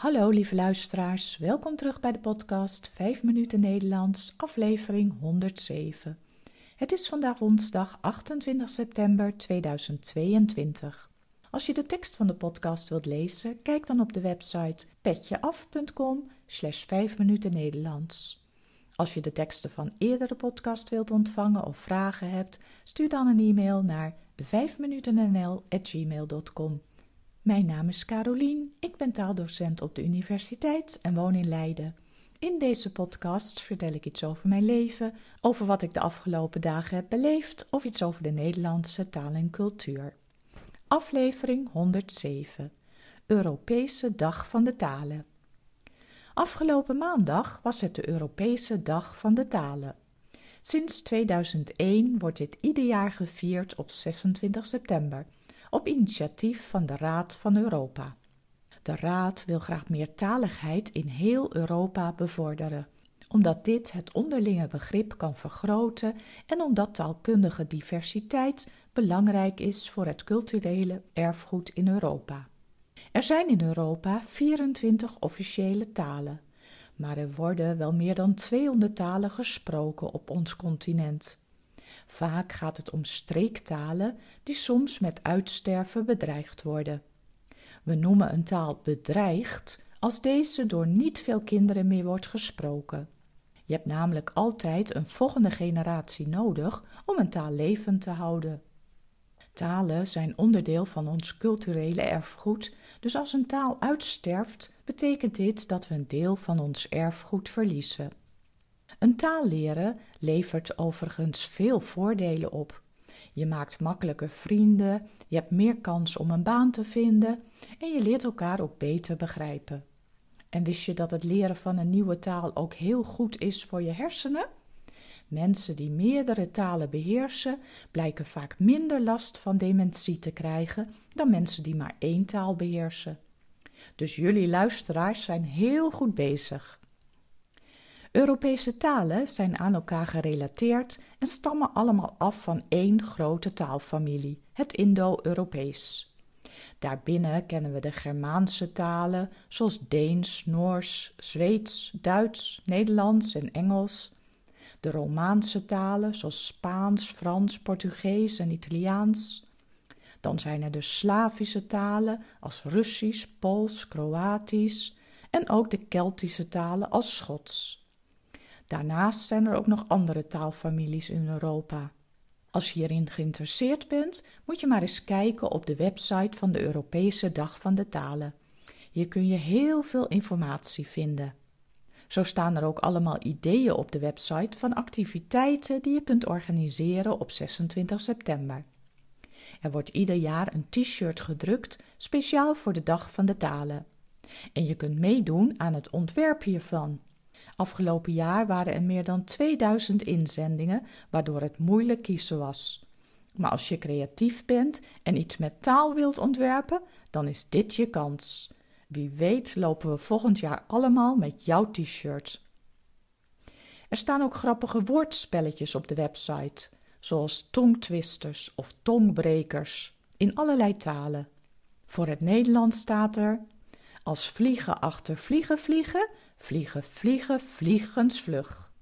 Hallo lieve luisteraars, welkom terug bij de podcast 5 minuten Nederlands, aflevering 107. Het is vandaag woensdag 28 september 2022. Als je de tekst van de podcast wilt lezen, kijk dan op de website petjeaf.com slash 5 minuten Nederlands. Als je de teksten van eerdere podcast wilt ontvangen of vragen hebt, stuur dan een e-mail naar 5minutennl.gmail.com. Mijn naam is Carolien, ik ben taaldocent op de universiteit en woon in Leiden. In deze podcast vertel ik iets over mijn leven, over wat ik de afgelopen dagen heb beleefd of iets over de Nederlandse taal en cultuur. Aflevering 107 Europese Dag van de Talen. Afgelopen maandag was het de Europese Dag van de Talen. Sinds 2001 wordt dit ieder jaar gevierd op 26 september op initiatief van de Raad van Europa. De Raad wil graag meertaligheid in heel Europa bevorderen, omdat dit het onderlinge begrip kan vergroten en omdat taalkundige diversiteit belangrijk is voor het culturele erfgoed in Europa. Er zijn in Europa 24 officiële talen, maar er worden wel meer dan 200 talen gesproken op ons continent. Vaak gaat het om streektalen die soms met uitsterven bedreigd worden. We noemen een taal bedreigd als deze door niet veel kinderen meer wordt gesproken. Je hebt namelijk altijd een volgende generatie nodig om een taal levend te houden. Talen zijn onderdeel van ons culturele erfgoed, dus als een taal uitsterft, betekent dit dat we een deel van ons erfgoed verliezen. Een taal leren levert overigens veel voordelen op. Je maakt makkelijker vrienden, je hebt meer kans om een baan te vinden en je leert elkaar ook beter begrijpen. En wist je dat het leren van een nieuwe taal ook heel goed is voor je hersenen? Mensen die meerdere talen beheersen, blijken vaak minder last van dementie te krijgen dan mensen die maar één taal beheersen. Dus jullie luisteraars zijn heel goed bezig. Europese talen zijn aan elkaar gerelateerd en stammen allemaal af van één grote taalfamilie, het Indo-Europees. Daarbinnen kennen we de Germaanse talen, zoals Deens, Noors, Zweeds, Duits, Nederlands en Engels. De Romaanse talen, zoals Spaans, Frans, Portugees en Italiaans. Dan zijn er de Slavische talen, als Russisch, Pools, Kroatisch. En ook de Keltische talen, als Schots. Daarnaast zijn er ook nog andere taalfamilies in Europa. Als je hierin geïnteresseerd bent, moet je maar eens kijken op de website van de Europese Dag van de Talen. Hier kun je heel veel informatie vinden. Zo staan er ook allemaal ideeën op de website van activiteiten die je kunt organiseren op 26 september. Er wordt ieder jaar een t-shirt gedrukt speciaal voor de Dag van de Talen. En je kunt meedoen aan het ontwerp hiervan. Afgelopen jaar waren er meer dan 2000 inzendingen, waardoor het moeilijk kiezen was. Maar als je creatief bent en iets met taal wilt ontwerpen, dan is dit je kans. Wie weet lopen we volgend jaar allemaal met jouw t-shirt. Er staan ook grappige woordspelletjes op de website, zoals tongtwisters of tongbrekers, in allerlei talen. Voor het Nederlands staat er: als vliegen achter vliegen vliegen, Vliegen, vliegen, vliegensvlug.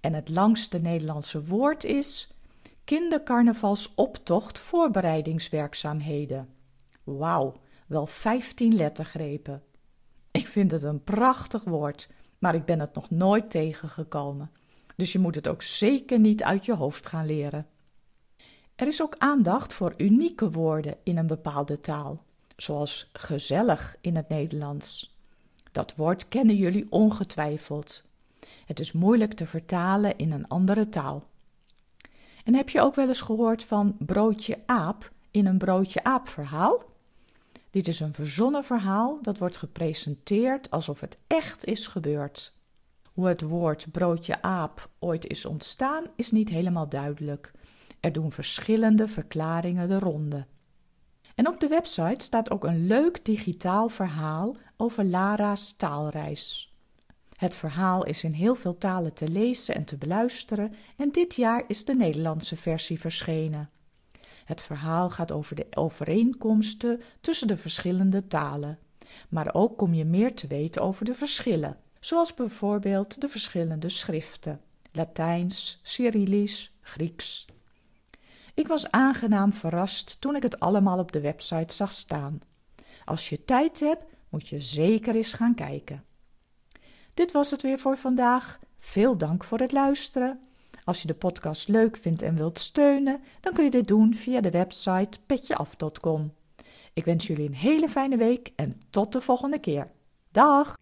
En het langste Nederlandse woord is kindercarnavalsoptocht voorbereidingswerkzaamheden. Wauw, wel vijftien lettergrepen. Ik vind het een prachtig woord, maar ik ben het nog nooit tegengekomen. Dus je moet het ook zeker niet uit je hoofd gaan leren. Er is ook aandacht voor unieke woorden in een bepaalde taal, zoals gezellig in het Nederlands. Dat woord kennen jullie ongetwijfeld. Het is moeilijk te vertalen in een andere taal. En heb je ook wel eens gehoord van broodje aap in een broodje aap verhaal? Dit is een verzonnen verhaal dat wordt gepresenteerd alsof het echt is gebeurd. Hoe het woord broodje aap ooit is ontstaan is niet helemaal duidelijk. Er doen verschillende verklaringen de ronde. En op de website staat ook een leuk digitaal verhaal over Lara's taalreis. Het verhaal is in heel veel talen te lezen en te beluisteren en dit jaar is de Nederlandse versie verschenen. Het verhaal gaat over de overeenkomsten tussen de verschillende talen. Maar ook kom je meer te weten over de verschillen, zoals bijvoorbeeld de verschillende schriften: Latijns, Cyrillisch, Grieks. Ik was aangenaam verrast toen ik het allemaal op de website zag staan. Als je tijd hebt, moet je zeker eens gaan kijken. Dit was het weer voor vandaag. Veel dank voor het luisteren. Als je de podcast leuk vindt en wilt steunen, dan kun je dit doen via de website petjeaf.com. Ik wens jullie een hele fijne week en tot de volgende keer. Dag!